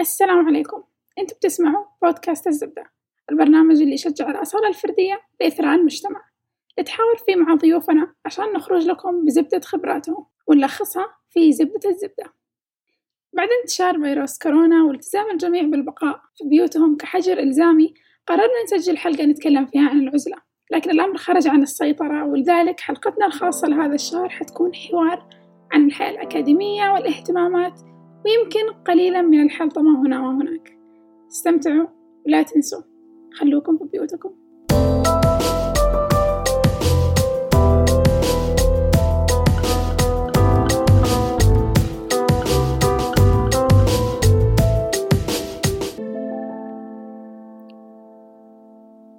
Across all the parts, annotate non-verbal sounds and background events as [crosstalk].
السلام عليكم. أنتم بتسمعوا بودكاست الزبدة البرنامج اللي يشجع الأصالة الفردية لإثراء المجتمع. نتحاور فيه مع ضيوفنا عشان نخرج لكم بزبدة خبراتهم ونلخصها في زبدة الزبدة. بعد انتشار فيروس كورونا والتزام الجميع بالبقاء في بيوتهم كحجر إلزامي قررنا نسجل حلقة نتكلم فيها عن العزلة. لكن الأمر خرج عن السيطرة ولذلك حلقتنا الخاصة لهذا الشهر حتكون حوار عن الحياة الأكاديمية والإهتمامات ويمكن قليلا من الحلطمة هنا وهناك. استمتعوا ولا تنسوا. خلوكم في بيوتكم.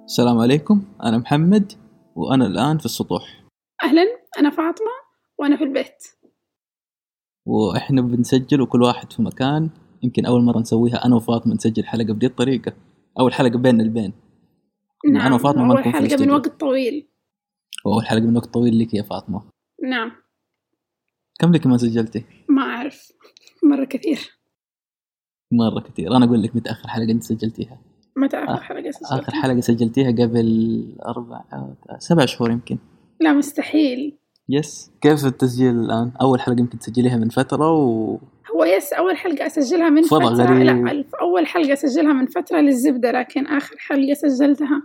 السلام عليكم. أنا محمد وأنا الآن في السطوح. أهلا أنا فاطمة وأنا في البيت. وإحنا بنسجل وكل واحد في مكان. يمكن أول مرة نسويها أنا وفاطمة نسجل حلقة بدي الطريقة أول حلقة بيننا البين. نعم أنا وفاطمة ما نكون في حلقة من. وقت طويل. وأول حلقة من وقت طويل لك يا فاطمة. نعم. كم لك ما سجلتي؟ ما أعرف. مرة كثير. مرة كثير. أنا أقول لك متى آخر حلقة أنت سجلتيها؟ متى آخر آخر- حلقة سجلت؟ آخر حلقة سجلتيها قبل أربع سبع شهور يمكن. لا مستحيل. yes كيف التسجيل الآن؟ أول حلقة يمكن تسجليها من فترة و هو yes أول حلقة أسجلها من فترة. غريب. لا أول حلقة أسجلها من فترة للزبدة لكن آخر حلقة سجلتها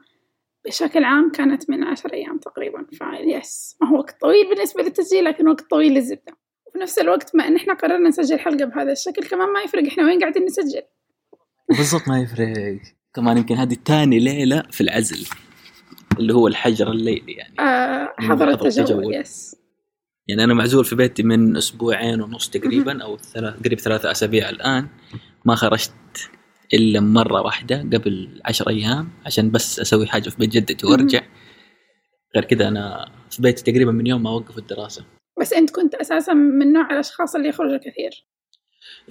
بشكل عام كانت من عشر أيام تقريبا. ف yes ما هو وقت طويل بالنسبة للتسجيل لكن وقت طويل للزبدة. وفي نفس الوقت ما إن إحنا قررنا نسجل حلقة بهذا الشكل كمان ما يفرق إحنا وين قاعدين نسجل. بالضبط ما يفرق. كمان يمكن هذه تاني ليلة في العزل. اللي هو الحجر الليلي يعني. آه حضر التجول. يس يعني أنا معزول في بيتي من أسبوعين ونص تقريبا أو ثلاث قريب ثلاثة أسابيع الآن. ما خرجت إلا مرة واحدة قبل عشر أيام عشان بس أسوي حاجة في بيت جدتي وأرجع. غير كذا أنا في بيتي تقريبا من يوم ما وقف الدراسة. بس أنت كنت أساسا من نوع الأشخاص اللي يخرجوا كثير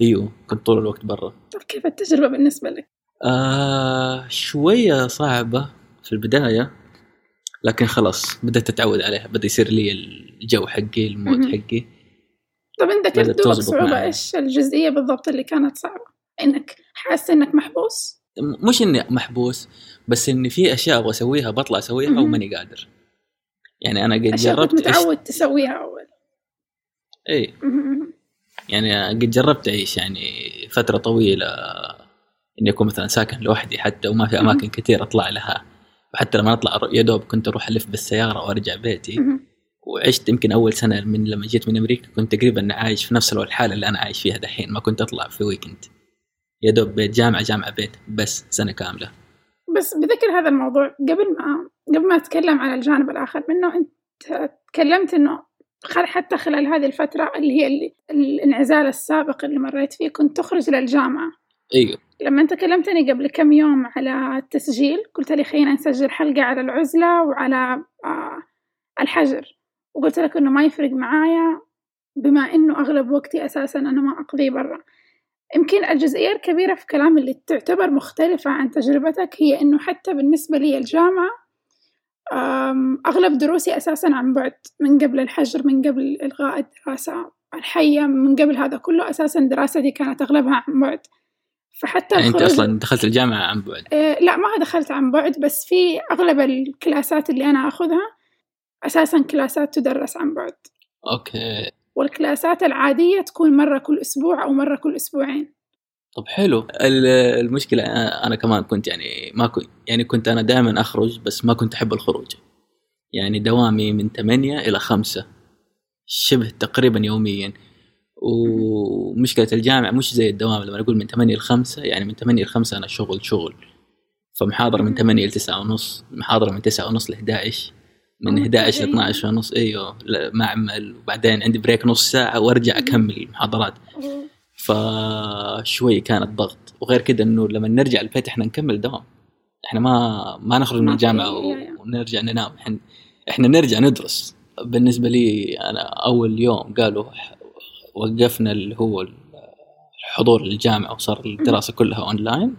إيوه كنت طول الوقت برا. طب كيف التجربة بالنسبة لك؟ آه شوية صعبة في البداية. لكن خلاص بدأت أتعود عليها بدأ يصير لي الجو حقي المود. حقي طب أنت كيف صعوبة. إيش الجزئية بالضبط اللي كانت صعبة؟ إنك حاسس إنك محبوس؟ مش إني محبوس بس إني في أشياء أبغى أسويها بطلع أسويها مهم. وماني قادر يعني أنا قد كنت جربت أعيش متعود تسويها أول إي مهم. يعني قد جربت أعيش يعني فترة طويلة إني أكون مثلا ساكن لوحدي حتى وما في أماكن كثير أطلع لها وحتى لما أطلع يا دوب كنت أروح ألف بالسيارة وأرجع بيتي. وعشت يمكن أول سنة من لما جيت من أمريكا كنت تقريبا عايش في نفس الحالة اللي أنا عايش فيها دحين ما كنت أطلع في ويكند يا دوب بيت جامعه جامعة بيت بس سنة كاملة. بس بذكر هذا الموضوع قبل ما قبل ما أتكلم عن الجانب الآخر منه أنت تكلمت إنه خل- حتى خلال هذه الفترة اللي هي اللي الانعزال السابق اللي مريت فيه كنت تخرج للجامعة. إيوه. لما انت كلمتني قبل كم يوم على التسجيل قلت لي خلينا نسجل حلقة على العزلة وعلى آه، الحجر. وقلت لك إنه ما يفرق معايا بما إنه أغلب وقتي أساسا أنا ما أقضيه برا. يمكن الجزئية الكبيرة في كلامي اللي تعتبر مختلفة عن تجربتك هي إنه حتى بالنسبة لي الجامعة آم، أغلب دروسي أساسا عن بعد من قبل الحجر من قبل إلغاء الدراسة الحية من قبل هذا كله أساسا دراستي كانت أغلبها عن بعد. فحتى يعني أنت أصلا دخلت الجامعة عن بعد؟ إيه، لا ما دخلت عن بعد بس في أغلب ال classات اللي أنا أخذها أساسا classات تدرس عن بعد. okay. وال classات العادية تكون مرة كل أسبوع أو مرة كل أسبوعين. طب حلو. ال- المشكلة أنا كمان كنت يعني ما كنت يعني كنت أنا دائما أخرج بس ما كنت أحب الخروج. يعني دوامي من 8 إلى 5 شبه تقريبا يوميا. ومشكلة الجامعة مش زي الدوام لما أقول من 8 ل 5 يعني من 8 ل 5 أنا شغل شغل. فمحاضرة من 8 ل 9 ونص محاضرة من 9 ونص ل 11 من أوه، 11 ل تمام. 12 ونص إيوه معمل وبعدين عندي بريك نص ساعة وأرجع أكمل المحاضرات. فشوي كانت ضغط. وغير كده إنه لما نرجع البيت إحنا نكمل دوام. إحنا ما ما نخرج من الجامعة. ونرجع ننام. إحنا إحنا نرجع ندرس. بالنسبة لي أنا أول يوم قالوا وقفنا اللي هو الحضور للجامعه وصار الدراسة كلها اونلاين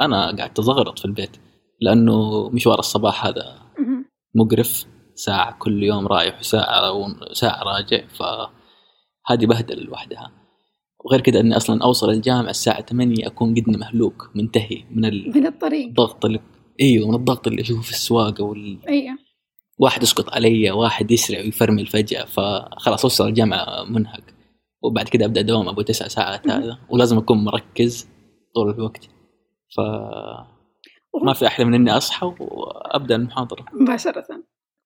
أنا قعدت ازغرط في البيت لأنه مشوار الصباح هذا. مقرف ساعة كل يوم رايح وساعة وساعة راجع فهذه بهدل لوحدها. وغير كذا إني أصلا أوصل الجامعة الساعة 8 أكون قد مهلوك منتهي من من الطريق. الضغط اللي إيوه من الضغط اللي أشوفه في السواقة وال... أيوه. واحد يسقط علي واحد يسرع ويفرمل فجاه فخلاص أوصل الجامعة منهك. وبعد كده أبدأ دوام أبو تسع ساعات. هذا ولازم أكون مركز طول الوقت. ف ما في أحلى من إني أصحى وأبدأ المحاضرة. مباشرة.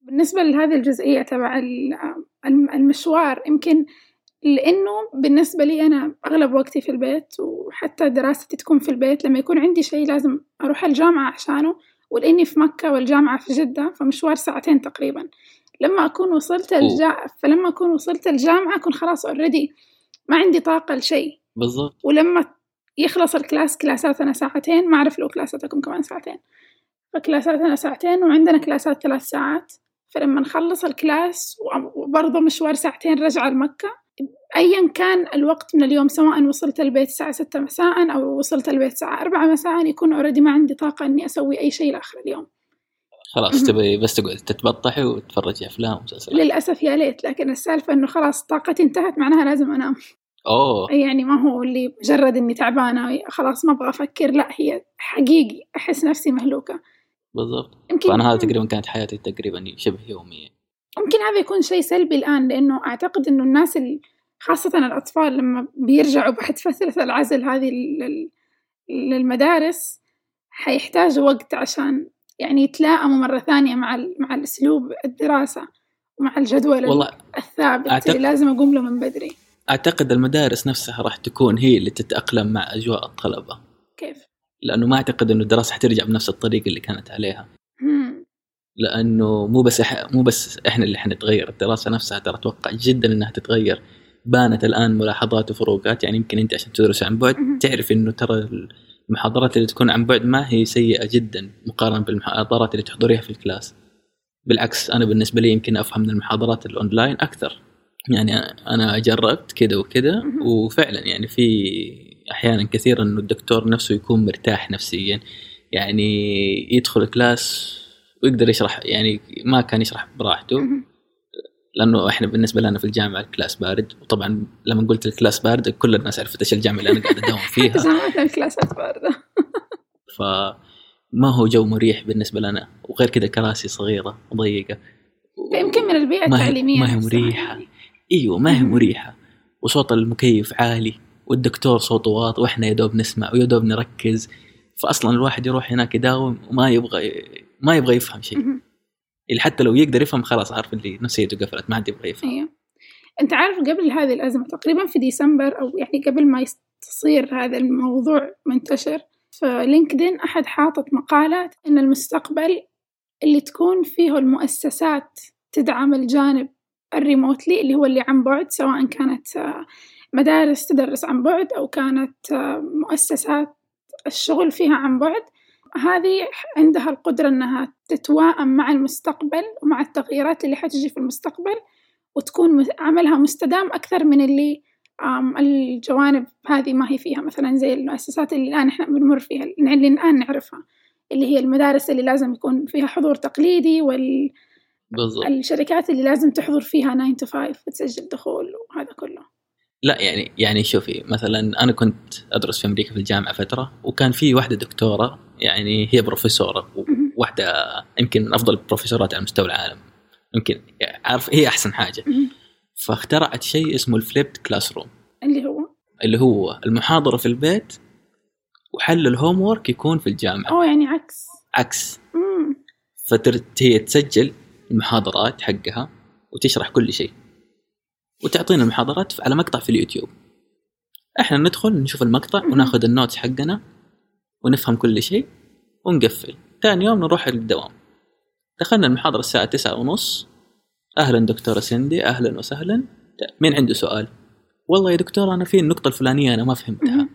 بالنسبة لهذه الجزئية تبع ال- الم- المشوار يمكن لأنه بالنسبة لي أنا أغلب وقتي في البيت وحتى دراستي تكون في البيت لما يكون عندي شيء لازم أروح الجامعة عشانه ولأني في مكة والجامعة في جدة فمشوار ساعتين تقريبا. لما أكون وصلت. الجا... فلما أكون وصلت الجامعة أكون خلاص already ما عندي طاقة لشيء. بالضبط. ولما يخلص ال class classاتنا ساعتين ما أعرف لو classاتكم كمان ساعتين. ف classاتنا ساعتين وعندنا classات ثلاث ساعات. فلما نخلص ال class وبرضه مشوار ساعتين رجعة لمكة أيا كان الوقت من اليوم سواء وصلت البيت الساعة ستة مساء أو وصلت البيت الساعة أربعة مساء يكون already ما عندي طاقة إني أسوي أي شيء لآخر اليوم. خلاص. تبي بس تقعد تتبطحي وتتفرجي أفلام ومسلسلات. للأسف يا ليت لكن السالفة إنه خلاص طاقتي انتهت معناها لازم أنام. أوه. يعني ما هو اللي مجرد إني تعبانة خلاص ما أبغى أفكر لا هي حقيقي أحس نفسي مهلوكة. بالضبط. يمكن فانا هذا تقريبا كانت حياتي تقريبا شبه يومية. ممكن هذا يكون شيء سلبي الآن لأنه أعتقد إنه الناس ال- خاصة الأطفال لما بيرجعوا [laughs] بعد فترة العزل هذه لل- للمدارس حيحتاجوا وقت عشان يعني يتلائموا مرة ثانية مع مع الأسلوب الدراسة ومع الجدول والله الثابت أعتقد- اللي لازم أقوم له من بدري أعتقد المدارس نفسها راح تكون هي اللي تتأقلم مع أجواء الطلبة كيف؟ لأنه ما أعتقد إنه الدراسة حترجع بنفس الطريقة اللي كانت عليها مم. لأنه مو بس إح... مو بس إحنا اللي حنتغير الدراسة نفسها ترى أتوقع جدا إنها تتغير بانت الآن ملاحظات وفروقات يعني يمكن أنت عشان تدرس عن بعد. تعرف إنه ترى المحاضرات اللي تكون عن بعد ما هي سيئة جدا مقارنة بالمحاضرات اللي تحضريها في ال class بالعكس أنا بالنسبة لي يمكن أفهم من المحاضرات الأونلاين أكثر يعني أنا جربت كذا وكذا. وفعلا يعني في أحيانا كثيرا إنه الدكتور نفسه يكون مرتاح نفسيا يعني يدخل class ويقدر يشرح يعني ما كان يشرح براحته. لأنه إحنا بالنسبة لنا في الجامعة ال class بارد. وطبعا لما قلت ال class بارد كل الناس عرفت إيش الجامعة اللي أنا قاعد أداوم [laughs] فيها. جامعتنا ال classات باردة فما هو جو مريح بالنسبة لنا. وغير كذا كراسي صغيرة وضيقه يمكن من هي- التعليمية ما هي. يعني. إيوه ما هي. مريحة. وصوت المكيف عالي. والدكتور صوته واطي. وإحنا يا دوب نسمع ويا دوب نركز. فاصلا الواحد يروح هناك يداوم وما يبغى ما يبغى يفهم شيء. اللي حتى لو يقدر يفهم خلاص عارف اللي نفسيته قفلت ما عاد يبغى يفهم. أيوه أنت عارف قبل هذه الأزمة تقريبا في ديسمبر أو يعني قبل ما تصير هذا الموضوع منتشر في لينكدين أحد حاطط مقاله إن المستقبل اللي تكون فيه المؤسسات تدعم الجانب الريموتلي اللي هو اللي عن بعد سواء كانت آه، مدارس تدرس عن بعد أو كانت آه، مؤسسات الشغل فيها عن بعد. هذه عندها القدرة أنها تتواءم مع المستقبل ومع التغييرات اللي حتجي في المستقبل وتكون عملها مستدام أكثر من اللي الجوانب هذه ما هي فيها. مثلا زي المؤسسات اللي الآن إحنا بنمر فيها اللي الآن نعرفها اللي هي المدارس اللي لازم يكون فيها حضور تقليدي بالضبط. والشركات اللي لازم تحضر فيها 9 to 5 وتسجل دخول وهذا كله. لا يعني يعني شوفي مثلا أنا كنت أدرس في أمريكا في الجامعة فترة وكان في واحدة دكتورة يعني هي بروفيسوره. واحدة يمكن من أفضل البروفيسورات على مستوى العالم. يمكن عارف هي أحسن حاجة. فاخترعت شيء اسمه ال flipped classroom اللي هو؟ اللي هو المحاضرة في البيت وحل ال homework يكون في الجامعة. أو يعني عكس. عكس. مم. فترت هي تسجل المحاضرات حقها وتشرح كل شيء. وتعطينا المحاضرات على مقطع في اليوتيوب. إحنا ندخل نشوف المقطع وناخذ ال notes حقنا ونفهم كل شيء ونقفل. ثاني يوم نروح للدوام دخلنا المحاضرة الساعة تسعة ونص. أهلا دكتورة سندي أهلا وسهلا. مين عنده سؤال؟ والله يا دكتور أنا في النقطة الفلانية أنا ما فهمتها.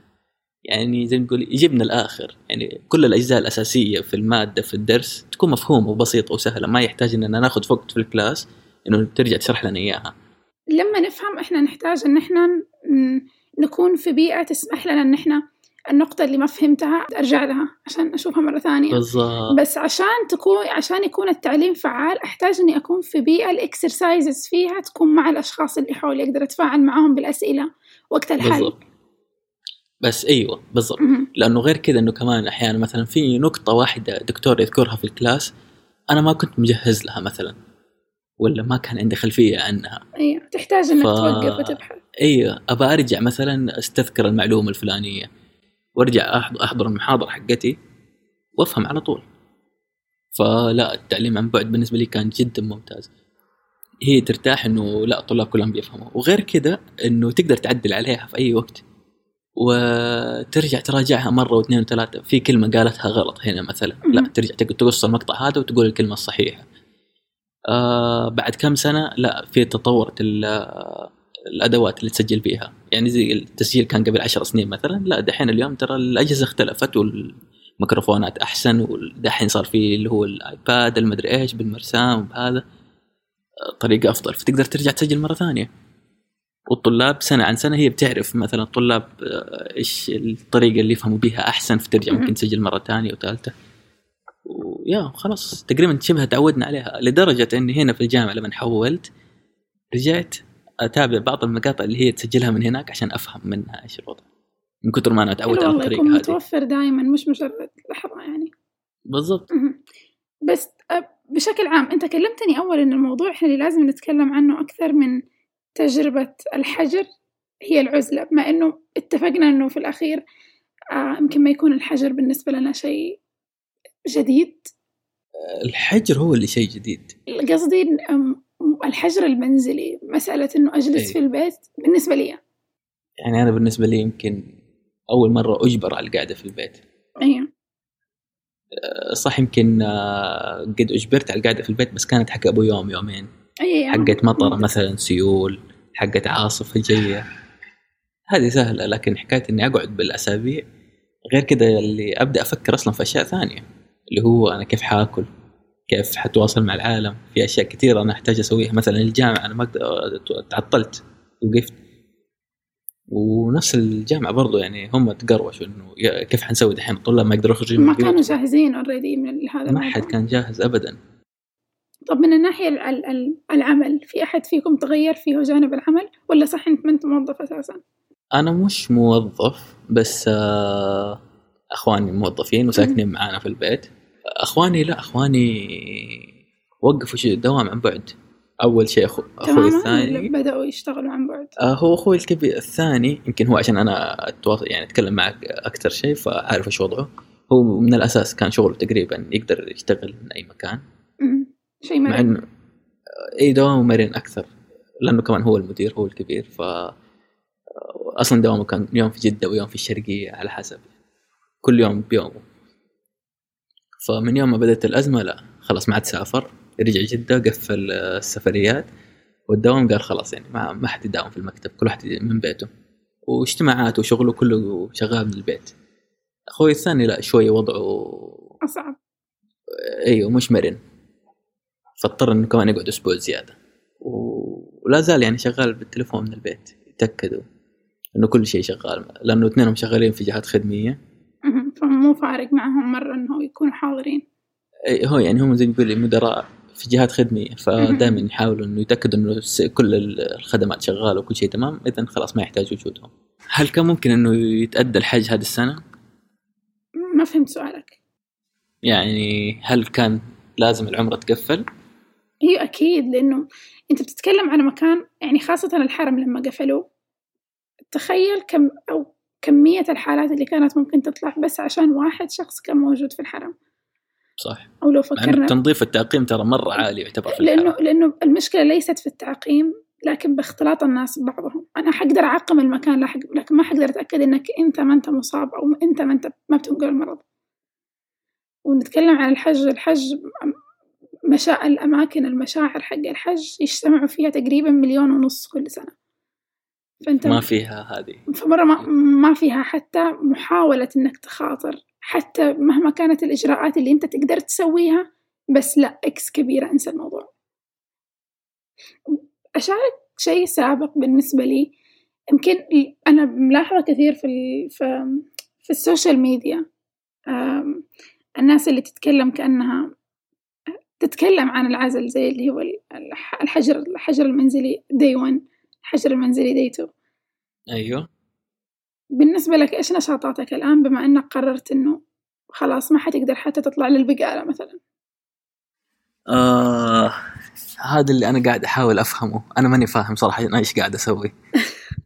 يعني زي ما تقول يجيبنا الآخر. يعني كل الأجزاء الأساسية في المادة في الدرس تكون مفهومة وبسيطة وسهلة. ما يحتاج إننا ناخذ وقت في ال class إنه ترجع تشرح لنا إياها. لما نفهم إحنا نحتاج إن إحنا ن- نكون في بيئة تسمح لنا إن إحنا النقطة اللي ما فهمتها أرجع لها عشان أشوفها مرة ثانية. بالضبط. بس عشان تكون عشان يكون التعليم فعال أحتاج إني أكون في بيئة ال exercises فيها تكون مع الأشخاص اللي حولي أقدر أتفاعل معاهم بالأسئلة وقت الحل. بالضبط. بس أيوه بالضبط. لأنه غير كذا إنه كمان أحيانا مثلا في نقطة واحدة دكتور يذكرها في الكلاس أنا ما كنت مجهز لها مثلا ولا ما كان عندي خلفية عنها. أيوه تحتاج إنك ف- توقف وتبحث. أيوه أبى أرجع مثلا أستذكر المعلومة الفلانية. وارجع أحضر المحاضرة حقتي وأفهم على طول. فلا التعليم عن بعد بالنسبة لي كان جدا ممتاز. هي ترتاح إنه لا الطلاب كلهم بيفهموا. وغير كذا إنه تقدر تعدل عليها في أي وقت وترجع تراجعها مرة واثنين وثلاثة. في كلمة قالتها غلط هنا مثلا. لا. ترجع تق- تقص المقطع هذا وتقول الكلمة الصحيحة. آه بعد كم سنة لا في تطورت ال- الأدوات اللي تسجل بيها يعني زي التسجيل كان قبل عشر سنين مثلا لا دحين اليوم ترى الأجهزة اختلفت والميكروفونات أحسن ودحين صار في اللي هو الآيباد المدري إيش بالمرسام وبهذا طريقة أفضل. فتقدر ترجع تسجل مرة ثانية. والطلاب سنة عن سنة هي بتعرف مثلا الطلاب آه، إيش الطريقة اللي يفهموا بيها أحسن فترجع. ممكن تسجل مرة ثانية وثالثة. ويا خلاص. تقريبا شبه تعودنا عليها لدرجة اني هنا في الجامعة لما حولت رجعت أتابع بعض المقاطع اللي هي تسجلها من هناك عشان أفهم منها إيش الوضع. من كثر ما أنا اتعود حلو على الطريقة هذه. متوفر دائما مش مجرد لحظة يعني. بالضبط. بس بشكل عام أنت كلمتني أول إن الموضوع إحنا اللي لازم نتكلم عنه أكثر من تجربة الحجر هي العزلة بما إنه اتفقنا إنه في الأخير آه، يمكن ما يكون الحجر بالنسبة لنا شيء جديد. الحجر هو اللي شيء جديد. قصدي الحجر المنزلي مسألة إنه أجلس أي. في البيت بالنسبة لي. يعني أنا بالنسبة لي يمكن أول مرة أجبر على القعدة في البيت. أيوه صح يمكن آه، قد أجبرت على القعدة في البيت بس كانت حق أبو يوم يومين. أي حقت مطره مثلا سيول حقت عاصفة جاية. هذه سهلة لكن حكاية إني أقعد بالأسابيع. غير كذا اللي أبدأ أفكر أصلا في أشياء ثانية اللي هو أنا كيف حاكل؟ كيف حتواصل مع العالم. في أشياء كثيرة أنا أحتاج أسويها. مثلا الجامعة أنا ما تعطلت وقفت. ونفس الجامعة برضو يعني هم تقروشوا إنه كيف حنسوي دحين؟ الطلاب ما يقدروا يخرجوا ما. كانوا جاهزين اوريدي من هذا ما حد كان جاهز ابدا. طب من الناحية ال- ال- ال- العمل في أحد فيكم تغير فيه جانب العمل؟ ولا صح أنت ما أنت موظف أساسا؟ أنا مش موظف بس آه، أخواني موظفين وساكنين معانا في البيت. أخواني لا أخواني وقفوا شيء دوام عن بعد. أول شيء أخو أخوي الثاني بدأوا يشتغلوا عن بعد؟ آه، هو أخوي الكبير الثاني يمكن هو عشان أنا أتواصل يعني أتكلم معك أكثر شيء فعارف إيش وضعه. هو من الأساس كان شغله تقريبا يقدر يشتغل من أي مكان. شيء مع انه إي دوامه مرن أكثر لأنه كمان هو المدير هو الكبير ف أصلا دوامه كان يوم في جدة ويوم في الشرقية على حسب. كل يوم بيومه. فمن يوم ما بدأت الأزمة لا خلاص ما عاد سافر. رجع جدة قفل السفريات والدوام قال خلاص يعني ما ما حد يداوم في المكتب كل واحد من بيته. واجتماعات وشغله كله شغال من البيت. أخوي الثاني لا شوية وضعه أصعب أيوه مش مرن. فاضطر إنه كمان يقعد أسبوع زيادة. و- ولا زال يعني شغال بالتليفون من البيت يتأكدوا إنه كل شيء شغال. لأنه اثنينهم شغالين في جهات خدمية. فمو فارق معهم مرة إنه يكونوا حاضرين أي هو يعني هم زي ما مدراء في جهات خدمية فدائما يحاولوا إنه يتأكدوا إنه كل الخدمات شغالة وكل شيء تمام اذا خلاص ما يحتاج وجودهم هل كان ممكن إنه يتأدى الحج هذه السنة؟ ما فهمت سؤالك يعني هل كان لازم العمرة تقفل؟ هي أكيد لأنه أنت بتتكلم على مكان يعني خاصة الحرم لما قفلوا تخيل كم أو كمية الحالات اللي كانت ممكن تطلع بس عشان واحد شخص كان موجود في الحرم. صح. أو لو فكرنا تنظيف التعقيم ترى مرة عالي يعتبر في لأنه الحرم. لأنه المشكلة ليست في التعقيم لكن باختلاط الناس ببعضهم أنا حقدر أعقم المكان لكن ما حقدر أتأكد إنك أنت ما أنت مصاب أو أنت ما أنت ما بتنقل المرض. ونتكلم عن الحج الحج مشاء الأماكن المشاعر حق الحج يجتمعوا فيها تقريبا مليون ونص كل سنة. فأنت ما فيها هذه. فمرة ما, ما فيها حتى محاولة إنك تخاطر حتى مهما كانت الإجراءات اللي أنت تقدر تسويها بس لا إكس كبيرة انسى الموضوع. أشارك شيء سابق بالنسبة لي. يمكن أنا ملاحظة كثير في ال في, في السوشيال ميديا. الناس اللي تتكلم كأنها تتكلم عن العزل زي اللي هو الح- الحجر الحجر المنزلي دي 1 الحجر المنزلي دي 2 أيوه. بالنسبة لك إيش نشاطاتك الآن بما إنك قررت إنه خلاص ما حتقدر حتى تطلع للبقالة مثلا؟ آه هذا اللي أنا قاعد أحاول أفهمه. أنا ماني فاهم صراحة أنا إيش قاعد أسوي.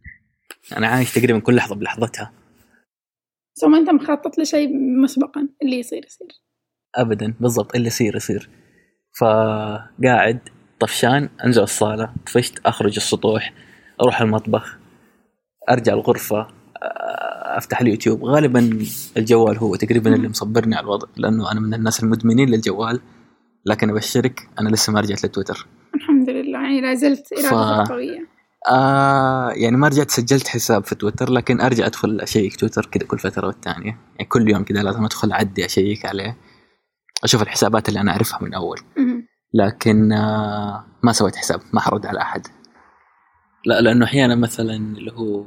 [laughs] أنا عايش تقريبا كل لحظة بلحظتها. سو ما أنت مخطط لشيء مسبقا؟ اللي يصير يصير. ابدا بالضبط. اللي يصير يصير. فقاعد طفشان أنزل الصالة طفشت أخرج السطوح. أروح المطبخ أرجع الغرفة أفتح اليوتيوب. غالبا الجوال هو تقريبا اللي مصبرني على الوضع لأنه أنا من الناس المدمنين للجوال لكن أبشرك أنا لسه ما رجعت للتويتر. الحمد لله. يعني لا زلت ف- قوية آه يعني ما رجعت سجلت حساب في تويتر لكن أرجع أدخل أشيك تويتر كذا كل فترة والتانية. يعني كل يوم كذا لازم أدخل أعدي أشيك عليه أشوف الحسابات اللي أنا أعرفها من أول. لكن آه ما سويت حساب ما حرد على أحد. لا لأنه أحيانا مثلا اللي هو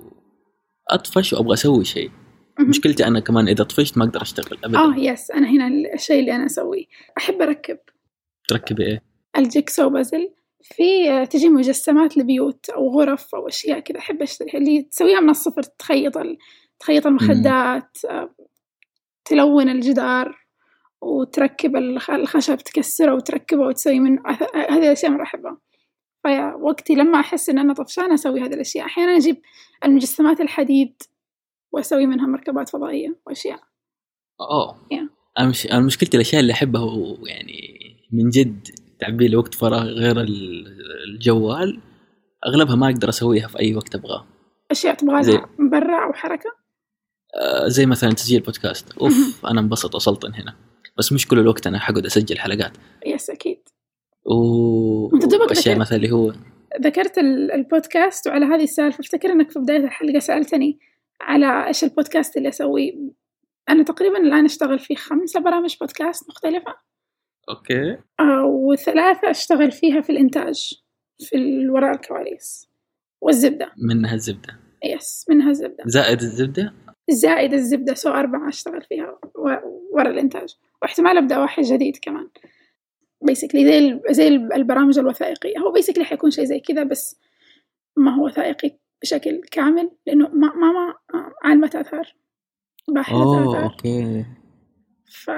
أطفش وأبغى أسوي شيء. مشكلتي أنا كمان إذا طفشت ما أقدر أشتغل ابدا. آه yes أنا هنا الشيء اللي أنا أسويه. أحب أركب. تركبي إيه؟ ال jigsaw puzzle. في آه، تجي مجسمات لبيوت أو غرف أو أشياء كذا أحب أشتريها اللي تسويها من الصفر تخيط ال... تخيط المخدات آه، تلون الجدار وتركب الخ- الخشب تكسره وتركبه وتسوي منه هذه الأشياء مرة أحبها. فوقتي لما أحس إن أنا طفشانة أسوي هذه الأشياء. أحيانا أجيب المجسمات الحديد وأسوي منها مركبات فضائية وأشياء. أوه. Yeah. أنا مش مشكلتي الأشياء اللي أحبها ويعني من جد تعبي لي وقت فراغ غير ال- الجوال أغلبها ما أقدر أسويها في أي وقت أبغاه. أشياء تبغى زي- برا أو حركة؟ آه، زي مثلا تسجيل بودكاست. أوف أنا انبسط وصلت هنا. بس مش كل الوقت أنا حقعد أسجل حلقات. يس أكيد. و أنت دوبك اشياء مثلا اللي هو ذكرت ال- البودكاست وعلى هذه السالفة. أفتكر إنك في بداية الحلقة سألتني على إيش البودكاست اللي أسويه أنا تقريبا الآن أشتغل في خمسة برامج بودكاست مختلفة. okay. آه، وثلاثة أشتغل فيها في الإنتاج في وراء الكواليس. والزبدة. منها الزبدة. yes منها الزبدة. زائد الزبدة؟ زائد الزبدة so أربعة أشتغل فيها ورا الإنتاج. واحتمال أبدأ واحد جديد كمان. basically زي ال- زي ال- البرامج الوثائقية. هو basically حيكون شيء زي كذا بس ما هو وثائقي بشكل كامل لأنه ما ما, ما عالمة آثار باحثة آثار. أوكي. ف...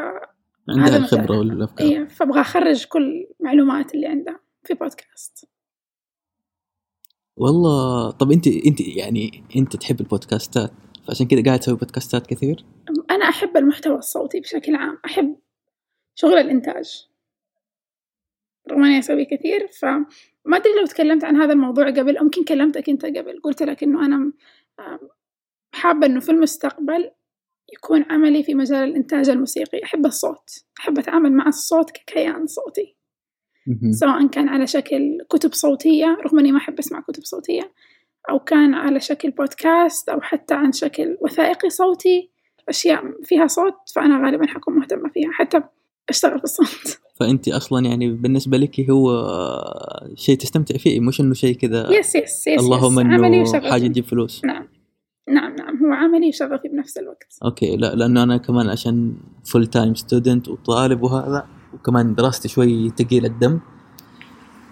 عندها مثلا. والأفكار. إيه فأبغى أخرج كل المعلومات اللي عندها في بودكاست والله طب انت أنت يعني أنت تحب البودكاستات؟ فعشان كذا قاعد تسوي بودكاستات كثير؟ أنا أحب المحتوى الصوتي بشكل عام. أحب شغل الإنتاج. رغم إني أسوي كثير فما أدري لو تكلمت عن هذا الموضوع قبل أو يمكن كلمتك أنت قبل قلت لك إنه أنا آم، حابة إنه في المستقبل يكون عملي في مجال الإنتاج الموسيقي. أحب الصوت أحب أتعامل مع الصوت ككيان صوتي. سواء كان على شكل كتب صوتية رغم إني ما أحب أسمع كتب صوتية أو كان على شكل بودكاست أو حتى عن شكل وثائقي صوتي. أشياء فيها صوت فأنا غالبا حكون مهتمة فيها. حتى أشتغل في الصوت فأنت أصلا يعني بالنسبة لك هو شيء تستمتع فيه مش إنه شيء كذا yes yes yes اللهم إنه. حاجة تجيب فلوس. نعم. نعم نعم. هو عملي وشغفي بنفس الوقت. okay. لا لأنه أنا كمان عشان full time student وطالب وهذا وكمان دراستي شوي ثقيل الدم.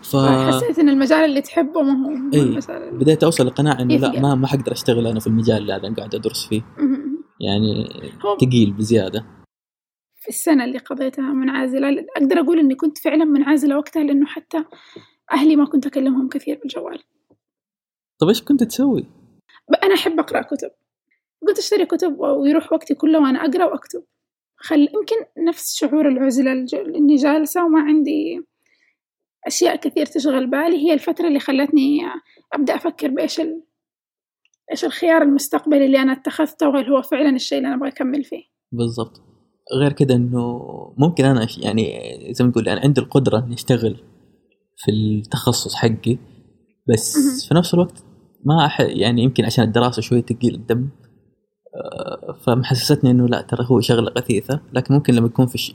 ف حسيت إن المجال اللي تحبه ما هو إيه. المجال بديت أوصل لقناعة إنه لا. ما ما حقدر أشتغل أنا في المجال اللي أنا قاعد أدرس فيه. يعني ثقيل بزيادة. في السنة اللي قضيتها منعزلة. أقدر أقول إني كنت فعلا منعزلة وقتها لأنه حتى أهلي ما كنت أكلمهم كثير بالجوال. طيب إيش كنت تسوي؟ أنا أحب أقرأ كتب. كنت أشتري كتب ويروح وقتي كله وأنا أقرأ وأكتب. خل يمكن نفس شعور العزلة الج- إني جالسة وما عندي أشياء كثير تشغل بالي. هي الفترة اللي خلتني أبدأ أفكر بإيش ال... إيش الخيار المستقبلي اللي أنا اتخذته وهل هو فعلا الشيء اللي أنا أبغى أكمل فيه. بالضبط. غير كده إنه ممكن أنا يعني زي ما تقول أنا عندي القدرة إني أشتغل في التخصص حقي بس. في نفس الوقت ما أح يعني يمكن عشان الدراسة شوي ثقيل الدم آه، فمحسستني إنه لا ترى هو شغلة غثيثة لكن ممكن لما يكون في الش-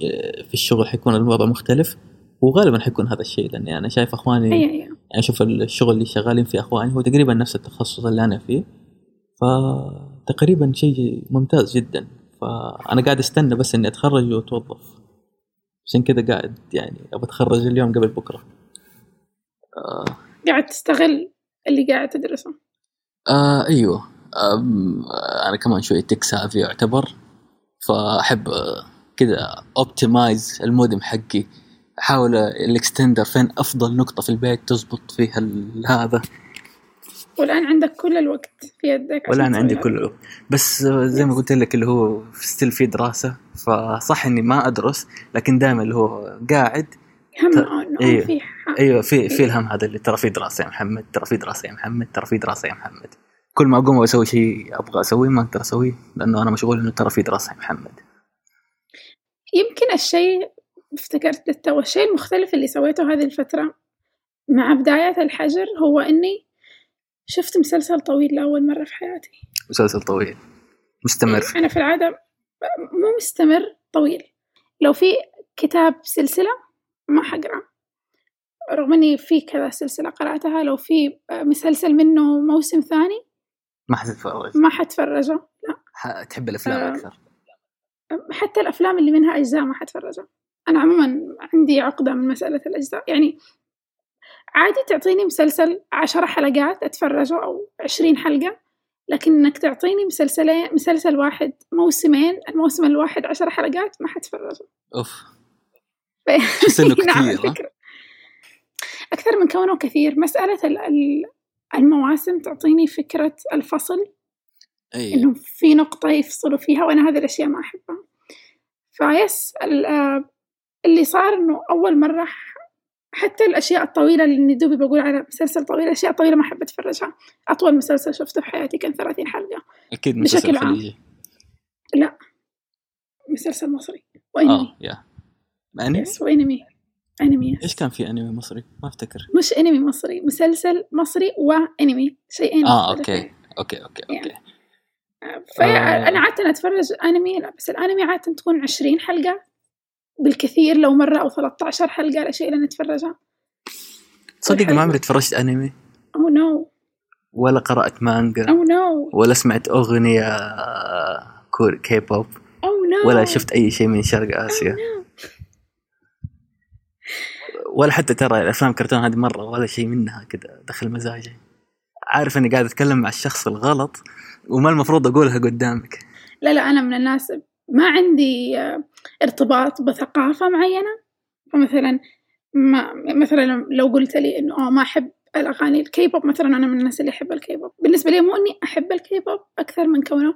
في الشغل حيكون الوضع مختلف وغالبا حيكون هذا الشيء لأني أنا شايف أخواني أي أي يعني أشوف الشغل اللي شغالين فيه أخواني هو تقريبا نفس التخصص اللي أنا فيه فتقريبا شيء ممتاز جدا فأنا قاعد أستنى بس إني أتخرج وأتوظف. عشان كذا قاعد يعني ابى أتخرج اليوم قبل بكرة. آه, قاعد تستغل اللي قاعد تدرسه. آه أيوه. أم، أنا كمان شوي tech savvy يعتبر. فأحب آه، كذا optimize ال modem حقي. أحاول ال extender فين أفضل نقطة في البيت تزبط فيها هذا. والآن عندك كل الوقت في يدك تسوي عندي. كل الوقت بس زي ما قلت لك اللي هو ستيل في دراسة فصح إني ما أدرس لكن دائما اللي هو قاعد هم ت- إيه. في أيوه في في الهم هذا اللي ترى في دراسة يا محمد ترى في دراسة يا محمد ترى في دراسة يا محمد كل ما أقوم أسوي شيء أبغى أسويه ما أقدر أسويه لأنه أنا مشغول إنه ترى في دراسة يا محمد يمكن الشيء افتكرت للتو الشيء المختلف اللي سويته هذه الفترة مع بدايات الحجر هو إني شفت مسلسل طويل لأول مرة في حياتي. مسلسل طويل. مستمر. أنا في العادة مو مستمر طويل. لو في كتاب سلسلة ما حقرأ. رغم إني في كذا سلسلة قرأتها لو في مسلسل منه موسم ثاني ما حتتفرج. ما حتفرجه ح- تحب الأفلام آه. أكثر. حتى الأفلام اللي منها أجزاء ما حتفرجها أنا عموما عندي عقدة من مسألة الأجزاء. يعني عادي تعطيني مسلسل عشر حلقات أتفرجه أو عشرين حلقة لكن إنك تعطيني مسلسلين مسلسل واحد موسمين الموسم الواحد عشر حلقات ما حتفرجه. ف- انه [laughs] نعم كثير ها؟ الفكرة أكثر من كونه كثير. مسألة ال- ال- المواسم تعطيني فكرة الفصل أي. إنه في نقطة يفصلوا فيها وأنا هذه الأشياء ما أحبها. فيس آه، اللي صار إنه أول مرة حتى الأشياء الطويلة اللي دوبي بقول على مسلسل طويل الأشياء الطويلة ما أحب أتفرجها. أطول مسلسل شفته في حياتي كان ثلاثين حلقة. أكيد مسلسل بشكل عام. خليجي. مسلسل مصري. وأنمي. آه yeah. أنمي؟ yes وأنمي. أنمي yes إيش كان في أنمي مصري؟ ما أفتكر. مش أنمي مصري مسلسل مصري وأنمي. شيئين آه مختلفين. okay. okay okay okay. آه. فأنا عادة أتفرج أنمي لا بس الأنمي عادة تكون عشرين حلقة. بالكثير لو مرة أو 13 حلقة الأشياء اللي نتفرجها تصدق ما. عمري تفرجت أنمي. oh no ولا قرأت مانجا. oh no ولا سمعت أغنية كور K-pop oh no ولا شفت أي شيء من شرق آسيا. ولا حتى ترى الأفلام كرتون هذه مرة ولا شيء منها كذا دخل مزاجي. عارف إني قاعد أتكلم مع الشخص الغلط وما المفروض أقولها قدامك. لا لا أنا من الناس ما عندي آه، ارتباط بثقافة معينة. فمثلا ما مثلا لو قلت لي إنه آه ما أحب الأغاني الكي بوب مثلا أنا من الناس اللي يحب الكي بوب بالنسبة لي مو إني أحب الكي بوب أكثر من كونه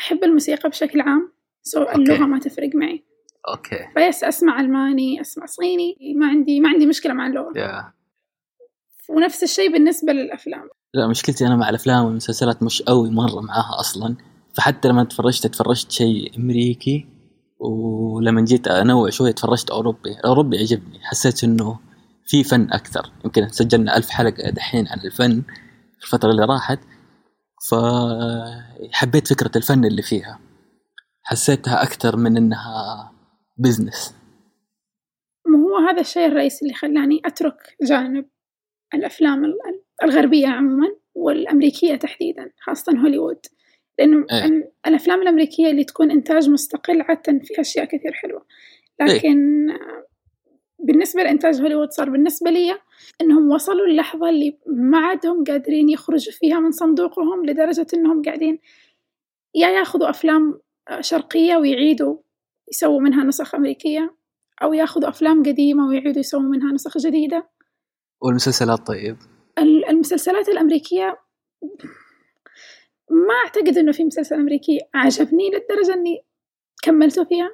أحب الموسيقى بشكل عام. so اللغة ما تفرق معي. okay. فيس أسمع ألماني أسمع صيني ما عندي ما عندي مشكلة مع اللغة. yeah ونفس الشيء بالنسبة للأفلام. لا مشكلتي أنا مع الأفلام والمسلسلات مش قوي مرة معاها أصلا. فحتى لما تفرجت تفرجت شيء أمريكي ولما جيت أنوع شوية تفرجت أوروبي. الأوروبي عجبني. حسيت إنه في فن أكثر. يمكن سجلنا ألف حلقة دحين عن الفن في الفترة اللي راحت. فحبيت فكرة الفن اللي فيها. حسيتها أكثر من إنها بزنس ما هو هذا الشيء الرئيسي اللي خلاني أترك جانب الأفلام ال- الغربية عموما والأمريكية تحديدا خاصة هوليوود. لأنه إيه. ال- الأفلام الأمريكية اللي تكون إنتاج مستقل عادة فيها أشياء كثير حلوة. لكن آه، بالنسبة لإنتاج هوليوود صار بالنسبة لي إنهم وصلوا اللحظة اللي ما عادهم قادرين يخرجوا فيها من صندوقهم لدرجة إنهم قاعدين يا ياخذوا أفلام شرقية ويعيدوا يسووا منها نسخ أمريكية أو ياخذوا أفلام قديمة ويعيدوا يسووا منها نسخ جديدة. والمسلسلات طيب؟ ال- المسلسلات الأمريكية ما أعتقد إنه في مسلسل أمريكي عجبني للدرجة إني كملته فيها.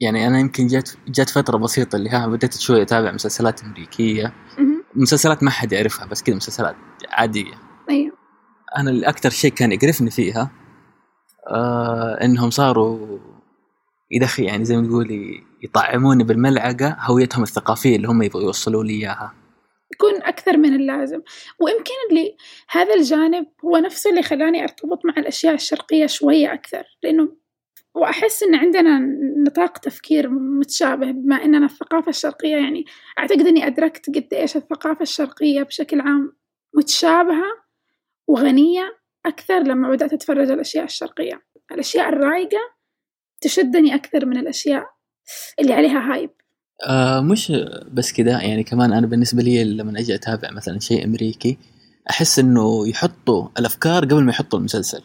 يعني أنا يمكن جات جات فترة بسيطة اللي ها بديت شوية أتابع مسلسلات أمريكية. مهم. مسلسلات ما حد يعرفها بس كذا مسلسلات عادية. أيوه. أنا اللي أكثر شيء كان يقرفني فيها آه إنهم صاروا يدخل يعني زي ما تقولي يطعموني بالملعقة هويتهم الثقافية اللي هم يبغوا يوصلوا لي إياها. يكون أكثر من اللازم. ويمكن اللي هذا الجانب هو نفسه اللي خلاني أرتبط مع الأشياء الشرقية شوية أكثر لأنه وأحس إن عندنا نطاق تفكير متشابه بما إننا الثقافة الشرقية يعني أعتقد إني أدركت قد إيش الثقافة الشرقية بشكل عام متشابهة وغنية أكثر لما بدأت أتفرج الأشياء الشرقية. الأشياء الرايقة تشدني أكثر من الأشياء اللي عليها هايب آه مش بس كذا يعني كمان أنا بالنسبة لي لما أجي أتابع مثلا شيء أمريكي أحس إنه يحطوا الأفكار قبل ما يحطوا المسلسل.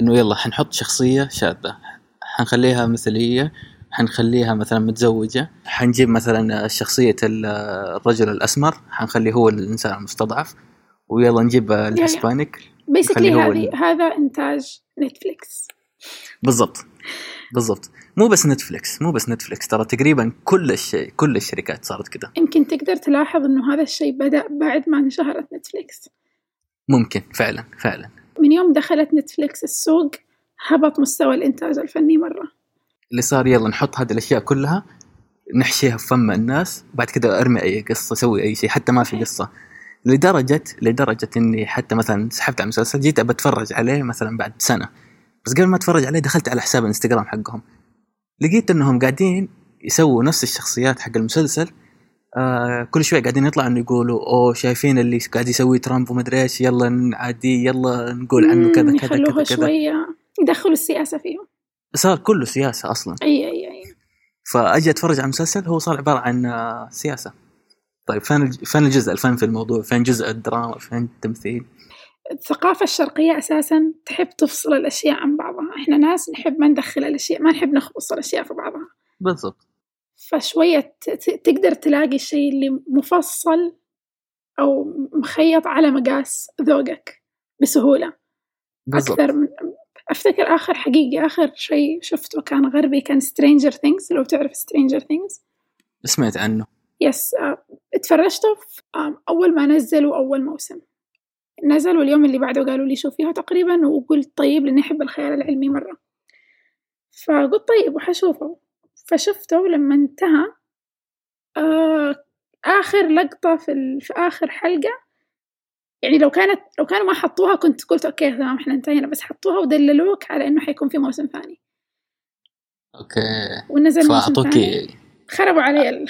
إنه يلا حنحط شخصية شاذة حنخليها مثلية حنخليها مثلا متزوجة حنجيب مثلا شخصية ال- الرجل الأسمر حنخليه هو الإنسان المستضعف ويلا نجيب ال Hispanic basically خليه هو هذه هذا إنتاج نتفليكس بالضبط. بالضبط. مو بس نتفلكس مو بس نتفلكس ترى تقريبا كل الشيء كل الشركات صارت كذا يمكن تقدر تلاحظ إنه هذا الشيء بدأ بعد ما انشهرت نتفليكس. ممكن فعلا فعلا. من يوم دخلت نتفليكس السوق هبط مستوى الإنتاج الفني مرة. اللي صار يلا نحط هذه الأشياء كلها نحشيها في فم الناس بعد كذا أرمي أي قصة سوي أي شيء حتى ما في قصة. لدرجة لدرجة إني حتى مثلا سحبت على المسلسل جيت بتفرج عليه مثلا بعد سنة. بس قبل ما اتفرج عليه دخلت على حساب الانستغرام حقهم. لقيت انهم قاعدين يسووا نفس الشخصيات حق المسلسل آه كل شوي قاعدين يطلعوا انه يقولوا أوه شايفين اللي قاعد يسوي ترامب ومدري إيش يلا نعاديه يلا نقول عنه كذا كذا كذا كذا. شوية يدخلوا السياسة فيهم. صار كله سياسة أصلا. أي أي أي. فأجي أتفرج على المسلسل هو صار عبارة عن آه، سياسة. طيب فين فين الجزء؟ الفن في الموضوع فين جزء الدراما فين التمثيل؟ الثقافة الشرقية أساسا تحب تفصل الأشياء عن بعضها. إحنا ناس نحب ما ندخل الأشياء ما نحب نخبص الأشياء في بعضها. بالضبط. فشوية تقدر تلاقي الشيء اللي مفصل أو مخيط على مقاس ذوقك بسهولة. بالضبط. أكثر من أفتكر آخر حقيقي آخر شيء شفته كان غربي كان Stranger Things. لو تعرف Stranger Things سمعت عنه. يس آه، اتفرجته آه، أول ما نزلوا أول موسم. نزل واليوم اللي بعده قالوا لي شوفيها تقريبا وقلت طيب لأني أحب الخيال العلمي مرة. فقلت طيب وحشوفه. فشفته ولما انتهى آه آخر لقطة في, ال... في آخر حلقة. يعني لو كانت لو كانوا ما حطوها كنت قلت okay تمام إحنا انتهينا بس حطوها ودلوك على إنه حيكون في موسم ثاني. okay. ونزل موسم ثاني. خربوا علي ال...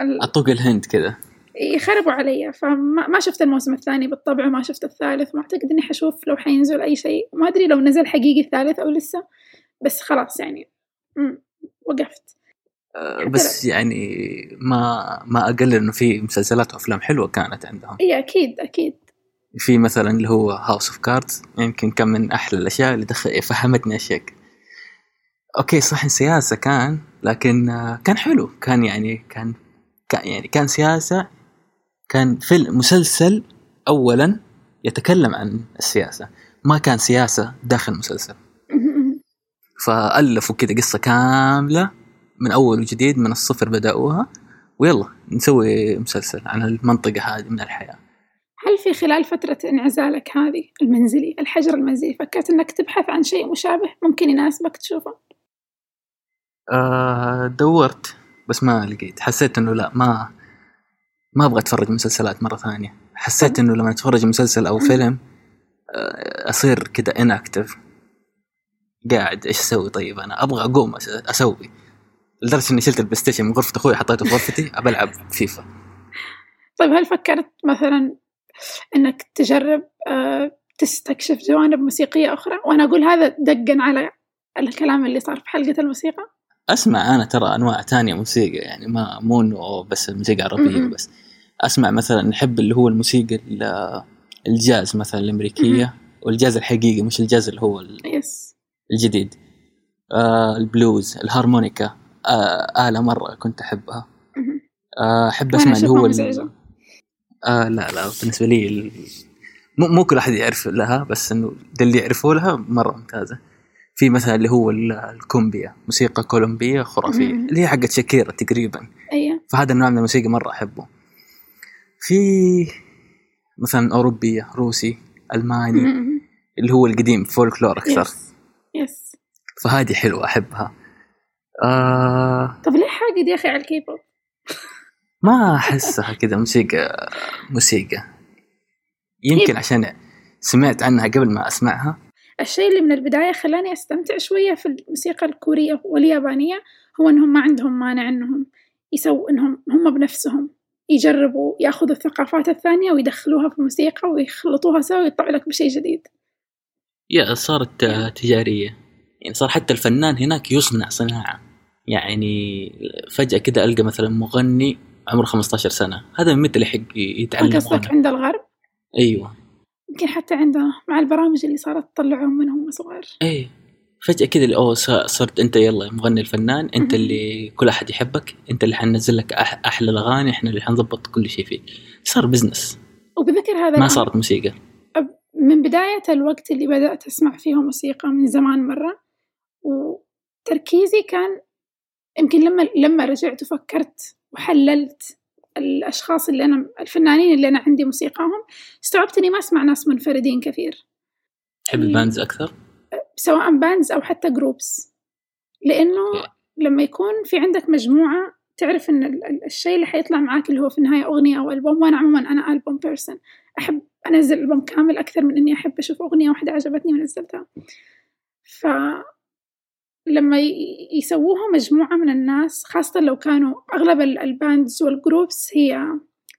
ال... أعطوك الهند كذا يخربوا علي. فما ما شفت الموسم الثاني بالطبع وما شفت الثالث. ما أعتقد إني حشوف لو حينزل أي شيء. ما أدري لو نزل حقيقي الثالث أو لسه. بس خلاص يعني. وقفت. آه، بس يعني ما ما اقلل إنه في مسلسلات وأفلام حلوة كانت عندهم. إي أكيد أكيد. في مثلا اللي هو House of Cards يمكن كان من أحلى الأشياء اللي دخل فهمتني اشياء okay صح سياسه كان لكن آه، كان حلو. كان يعني كان كان يعني كان سياسة كان فيلم مسلسل اولا يتكلم عن السياسة. ما كان سياسة داخل المسلسل. [laughs] فألفوا كذا قصة كاملة من أول وجديد من الصفر بدأوها. ويلا نسوي مسلسل عن المنطقة هذه من الحياة. هل في خلال فترة انعزالك هذه المنزلي الحجر المنزلي فكرت إنك تبحث عن شيء مشابه ممكن يناسبك تشوفه؟ آه دورت بس ما لقيت. حسيت إنه لا ما ما أبغى أتفرج مسلسلات مرة ثانية. حسيت إنه لما أتفرج مسلسل أو فيلم آه أصير كذا inactive قاعد إيش أسوي طيب أنا؟ أبغى أقوم أسوي. لدرجة إني شلت البلاي ستيشن من غرفة أخوي حطيته في غرفتي [laughs] ابى العب فيفا. طيب هل فكرت مثلا إنك تجرب آه، تستكشف جوانب موسيقية أخرى؟ وأنا أقول هذا دقا على الكلام اللي صار في حلقة الموسيقى. أسمع أنا ترى أنواع تانية موسيقى يعني ما مو إنه بس الموسيقى عربيه م-م. بس أسمع مثلا نحب اللي هو الموسيقى ال- الجاز مثلا الأمريكية والجاز الحقيقي مش الجاز اللي هو yes الجديد آه البلوز الهارمونيكا آه آلة مرة كنت أحبها. آه أحب أسمع اللي هو ال-. آه لا لا بالنسبة لي ال... مو, مو كل أحد يعرف لها بس إنه اللي يعرفوا لها مرة ممتازة في مثلا اللي هو ال- الكومبيا موسيقى كولومبية خرافية مم. اللي هي حقت شاكيرا تقريبا. أيه فهذا النوع من الموسيقى مرة أحبه. في مثلا أوروبية روسي ألماني مهم. اللي هو القديم فولكلور أكثر. yes yes فهذه حلوة أحبها. آه طب ليه حاقد يا أخي على الكيبوب؟ ما أحسها كذا موسيقى موسيقى. يمكن. عشان سمعت عنها قبل ما أسمعها. الشيء اللي من البداية خلاني أستمتع شوية في الموسيقى الكورية واليابانية هو إنهم ما عندهم مانع إنهم يسووا إنهم هم بنفسهم يجربوا يأخذوا الثقافات الثانية ويدخلوها في الموسيقى ويخلطوها سوا ويطلعوا لك بشيء جديد. يا صارت تجارية. يعني صار حتى الفنان هناك يصنع صناعة. يعني فجأة كده ألقى مثلا مغني عمره 15 سنة. هذا من متى يحق يتعلم قصدك عند الغرب؟ أيوه. يمكن حتى عندنا مع البرامج اللي صارت تطلعهم من هم صغار. إيه. فجأة كذا اللي أوه صرت أنت يلا مغني الفنان أنت. اللي كل أحد يحبك أنت اللي حننزل لك أح أحلى الأغاني إحنا اللي حنظبط كل شيء فيك صار بزنس وبذكر هذا ما صارت موسيقى. من بداية الوقت اللي بدأت أسمع فيه موسيقى من زمان مرة وتركيزي كان يمكن لما لما رجعت وفكرت وحللت الأشخاص اللي أنا الفنانين اللي أنا عندي موسيقاهم استوعبت إني ما أسمع ناس منفردين كثير تحب. ال bands أكثر سواء bands أو حتى groups لأنه. لما يكون في عندك مجموعة تعرف إن ال- ال- الشيء اللي حيطلع معاك اللي هو في النهاية أغنية أو ألبوم وأنا عموما أنا album person أحب أنزل ألبوم كامل أكثر من إني أحب أشوف أغنية واحدة عجبتني ونزلتها ف لما يسووها مجموعة من الناس خاصة لو كانوا أغلب ال- ال bands وال groups هي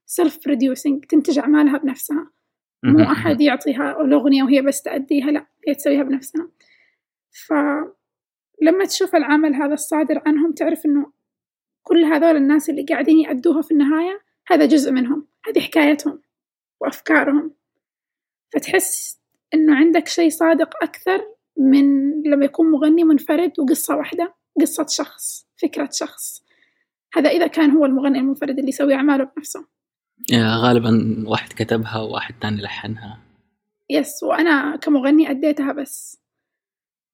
self producing تنتج أعمالها بنفسها. مو. أحد يعطيها الأغنية وهي بس تأديها لا هي تسويها بنفسها. فلما تشوف العمل هذا الصادر عنهم تعرف إنه كل هذول الناس اللي قاعدين يأدوها في النهاية هذا جزء منهم. هذه حكايتهم وأفكارهم. فتحس إنه عندك شيء صادق أكثر من لما يكون مغني منفرد وقصة واحدة قصة شخص فكرة شخص. هذا إذا كان هو المغني المنفرد اللي يسوي أعماله بنفسه. غالبا واحد كتبها وواحد ثاني لحنها. يس وأنا كمغني أديتها بس.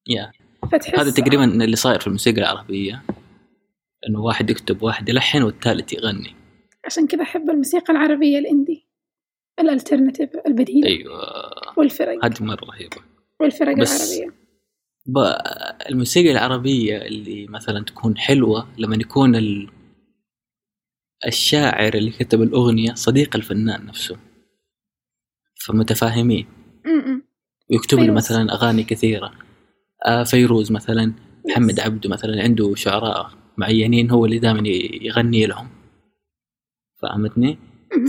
يا. فتحس هذا تقريبا اللي صاير في الموسيقى العربية إنه واحد يكتب واحد يلحن والثالث يغني. عشان كذا أحب الموسيقى العربية الإندي الألترناتيف البديلة أيوه. والفرق هذه مرة رهيبة. والفرق بس- العربية. الموسيقى العربية اللي مثلا تكون حلوة لما يكون ال... الشاعر اللي كتب الأغنية صديق الفنان نفسه. فمتفاهمين. ويكتب له. مثلا أغاني كثيرة. آه فيروز مثلا محمد عبده مثلا عنده شعراء معينين هو اللي دائما يغني لهم. فهمتني؟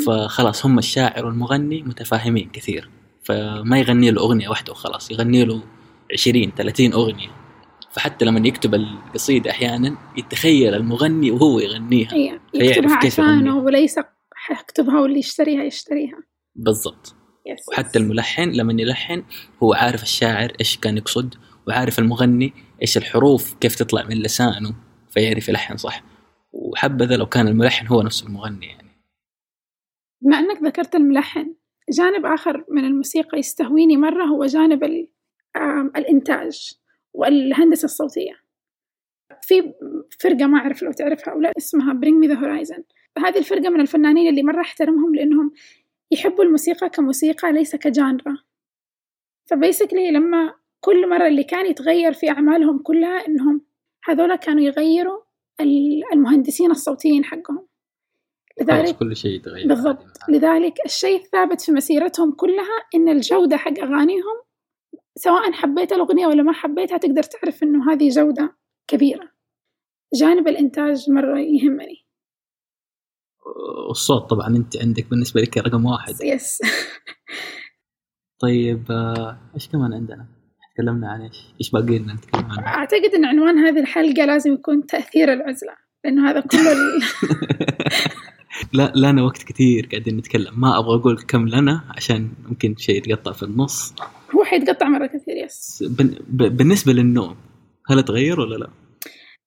فخلاص هم الشاعر والمغني متفاهمين كثير. فما يغني له أغنية واحدة وخلاص يغني له 20 30 أغنية. فحتى لما يكتب القصيدة أحيانا يتخيل المغني وهو يغنيها. فيعرف يكتبها عشانه. وليس حيكتبها واللي يشتريها يشتريها. بالضبط. يس وحتى الملحن لما يلحن هو عارف الشاعر إيش كان يقصد وعارف المغني إيش الحروف كيف تطلع من لسانه فيعرف يلحن صح. وحبذا لو كان الملحن هو نفسه المغني يعني. بما أنك ذكرت الملحن جانب آخر من الموسيقى يستهويني مرة هو جانب ال- الإنتاج والهندسة الصوتية. في فرقة ما أعرف لو تعرفها أو لا اسمها Bring Me The Horizon. هذه الفرقة من الفنانين اللي مرة أحترمهم لأنهم يحبوا الموسيقى كموسيقى ليس كجانرا. فبيسكلي لما كل مرة اللي كان يتغير في أعمالهم كلها إنهم هذولا كانوا يغيروا ال- المهندسين الصوتيين حقهم. لذلك كل شيء يتغير بالضبط لذلك الشيء الثابت في مسيرتهم كلها إن الجودة حق أغانيهم سواء حبيت الأغنية ولا ما حبيتها تقدر تعرف إنه هذه جودة كبيرة جانب الإنتاج مرة يهمني والصوت طبعا أنت عندك بالنسبة لك رقم واحد يس طيب آه، إيش كمان عندنا؟ تكلمنا عن إيش؟ إيش باقي لنا نتكلم عنه؟ أعتقد إن عنوان هذه الحلقة لازم يكون تأثير العزلة لأنه هذا كله. [laughs] لا لنا وقت كثير قاعدين نتكلم. ما أبغى أقول كم لنا عشان ممكن شيء يتقطع في النص. هو حيتقطع مرة كثير yes. بن- ب- بالنسبة للنوم هل تغير ولا لا؟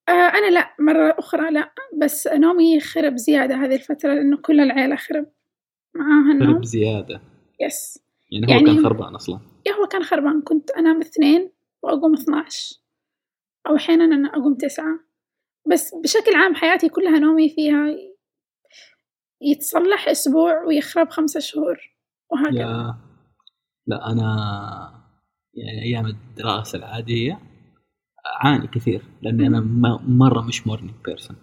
آه أنا لا مرة أخرى لا. بس نومي خرب زيادة هذه الفترة لأنه كل العيلة خرب معاها النوم. خرب زيادة. yes. يعني هو يعني- كان خربان أصلا. yeah هو كان خربان. كنت أنام اثنين وأقوم 12 أو أحيانا أنا أقوم تسعة. بس بشكل عام حياتي كلها نومي فيها يتصلح أسبوع ويخرب خمسة شهور وهكذا. yeah لا أنا يعني أيام الدراسة العادية أعاني كثير لأني أنا ما- مرة مش morning person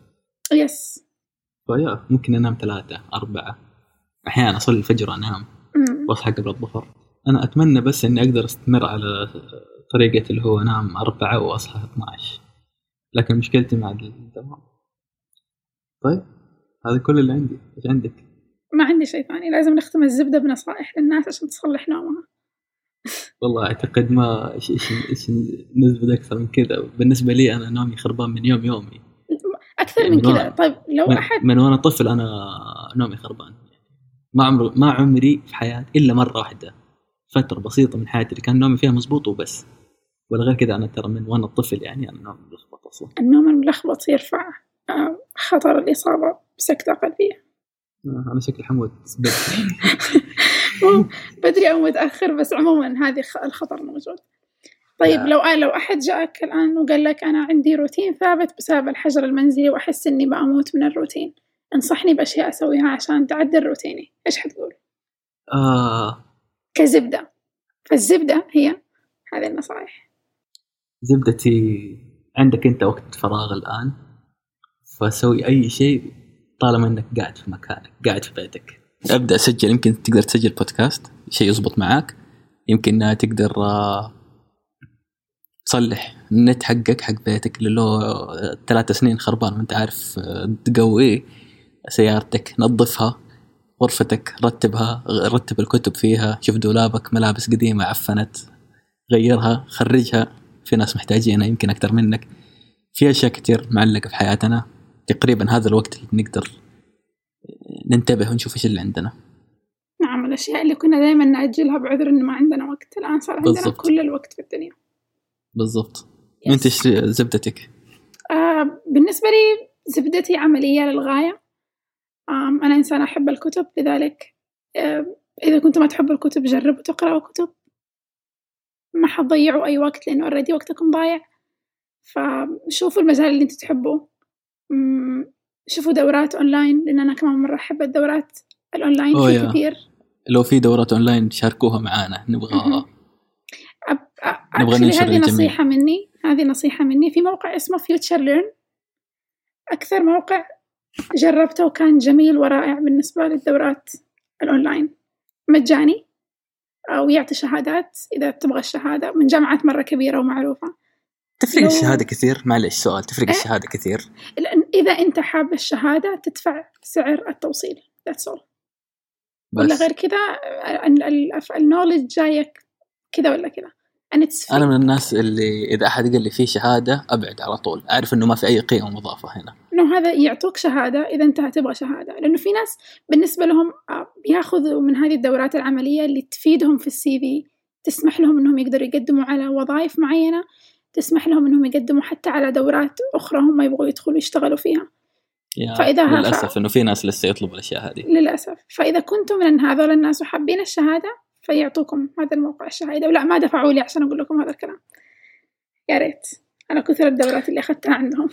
yes. ف yeah ممكن أنام ثلاثة أربعة أحيانا أصلي الفجر أنام أمم. وأصحى قبل الظهر. أنا أتمنى بس إني أقدر أستمر على طريقة اللي هو أنام أربعة وأصحى 12 لكن مشكلتي مع الدوام طيب. هذا كل اللي عندي إيش عندك؟ ما عندي شيء ثاني لازم نختم الزبدة بنصائح للناس عشان تصلح نومها. والله أعتقد ما إيش إيش إيش نزبد أكثر من كذا. بالنسبة لي أنا نومي خربان من يوم يومي. أكثر يعني من من كذا. طيب لو من, احد من وأنا طفل أنا نومي خربان. ما عمري ما عمري في حياتي إلا مرة واحدة. فترة بسيطة من حياتي اللي كان نومي فيها مزبوط وبس. ولا غير كذا أنا ترى من وأنا طفل يعني أنا نومي ملخبط أصلا. النوم الملخبط يرفع. خطر الإصابة بسكتة قلبية. آه، أنا شكلي حموت بدري. أو متأخر بس عموما هذه الخطر موجود. طيب. لو لو أحد جاءك الآن وقال لك أنا عندي روتين ثابت بسبب الحجر المنزلي وأحس إني بأموت من الروتين انصحني بأشياء أسويها عشان تعدل روتيني. إيش حتقول؟ آه. كزبدة. فالزبدة هي هذه النصائح. زبدتي عندك أنت وقت فراغ الآن؟ فسوي أي شيء طالما إنك قاعد في مكانك قاعد في بيتك. أبدأ سجل يمكن تقدر تسجل بودكاست شيء يزبط معاك. يمكن تقدر آه، تصلح النت حقك حق بيتك اللي له ثلاث سنين خربان وأنت عارف آه، تقويه سيارتك نظفها غرفتك رتبها رتب الكتب فيها شوف دولابك ملابس قديمة عفنت غيرها خرجها. في ناس محتاجينها يمكن أكثر منك. في أشياء كتير معلقة في حياتنا. تقريبا هذا الوقت اللي نقدر ننتبه ونشوف إيش اللي عندنا. نعم الأشياء اللي كنا دائما نأجلها بعذر إنه ما عندنا وقت. الآن صار عندنا بالضبط. كل الوقت في الدنيا. بالضبط. أنت إيش زبدتك؟ آه بالنسبة لي زبدتي عملية للغاية. آم أنا إنسانة أحب الكتب لذلك آه إذا كنتم ما تحبوا الكتب جربوا تقرأوا كتب. ما حتضيعوا أي وقت لأنه already وقتكم ضايع. فشوفوا المجال اللي أنتوا تحبوه. شوفوا دورات أونلاين لأن أنا كمان مرة أحب الدورات الأونلاين في yeah. كثير لو في دورات أونلاين شاركوها معانا نبغى. أب... أ- نبغى ننشر هذه للجميع. نصيحة مني هذه نصيحة مني في موقع اسمه FutureLearn أكثر موقع جربته وكان جميل ورائع بالنسبة للدورات الأونلاين مجاني ويعطي شهادات إذا تبغى الشهادة من جامعات مرة كبيرة ومعروفة تفرق لو- الشهادة كثير؟ معلش سؤال تفرق إيه؟ الشهادة كثير؟ لأن إذا أنت حاب الشهادة تدفع سعر التوصيل that's all. ولا غير كذا النولج جايك كذا ولا كذا. أنا من الناس اللي إذا أحد قال لي في شهادة أبعد على طول أعرف إنه ما في أي قيمة مضافة هنا. إنه هذا يعطوك شهادة إذا أنت تبغى شهادة. لأنه في ناس بالنسبة لهم آه، بياخذوا من هذه الدورات العملية اللي تفيدهم في السي في تسمح لهم إنهم يقدروا يقدموا على وظائف معينة تسمح لهم إنهم يقدموا حتى على دورات أخرى هم يبغوا يدخلوا يشتغلوا فيها. ها- للأسف إنه في ناس لسه يطلبوا الأشياء هذه. للأسف. فإذا كنتم من هذول الناس وحابين الشهادة فيعطوكم هذا الموقع الشهادة. ولا ما دفعوا لي عشان أقول لكم هذا الكلام. يا ريت. على كثر الدورات اللي أخذتها عندهم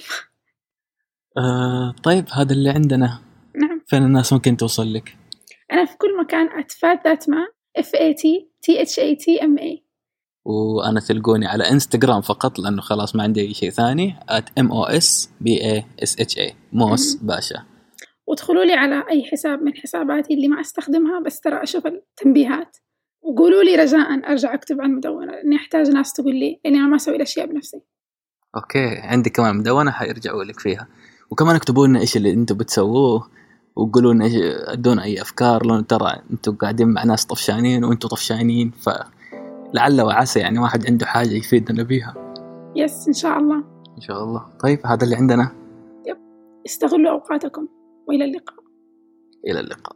آه طيب هذا اللي عندنا. نعم. فين الناس ممكن توصل لك؟ أنا في كل مكان اتفاد ذات ما F A T T H A T M A. وأنا تلقوني على إنستغرام فقط لأنه خلاص ما عندي أي شيء ثاني at MOS BA موس باشا. وادخلوا لي على أي حساب من حساباتي اللي ما أستخدمها بس ترى أشوف التنبيهات. وقولوا لي رجاء أرجع أكتب عن المدونة لأني أحتاج ناس تقول لي لأني أنا ما أسوي الأشياء بنفسي. okay عندي كمان مدونة حيرجعوا لك فيها. وكمان اكتبوا لنا إيش اللي أنتم بتسووه وقولوا لنا إيش ادونا أي أفكار لأنه ترى أنتم قاعدين مع ناس طفشانين وأنتم طفشانين فلعل وعسى يعني واحد عنده حاجة يفيدنا بيها yes إن شاء الله. إن شاء الله. طيب هذا اللي عندنا. استغلوا أوقاتكم. وإلى اللقاء. إلى اللقاء.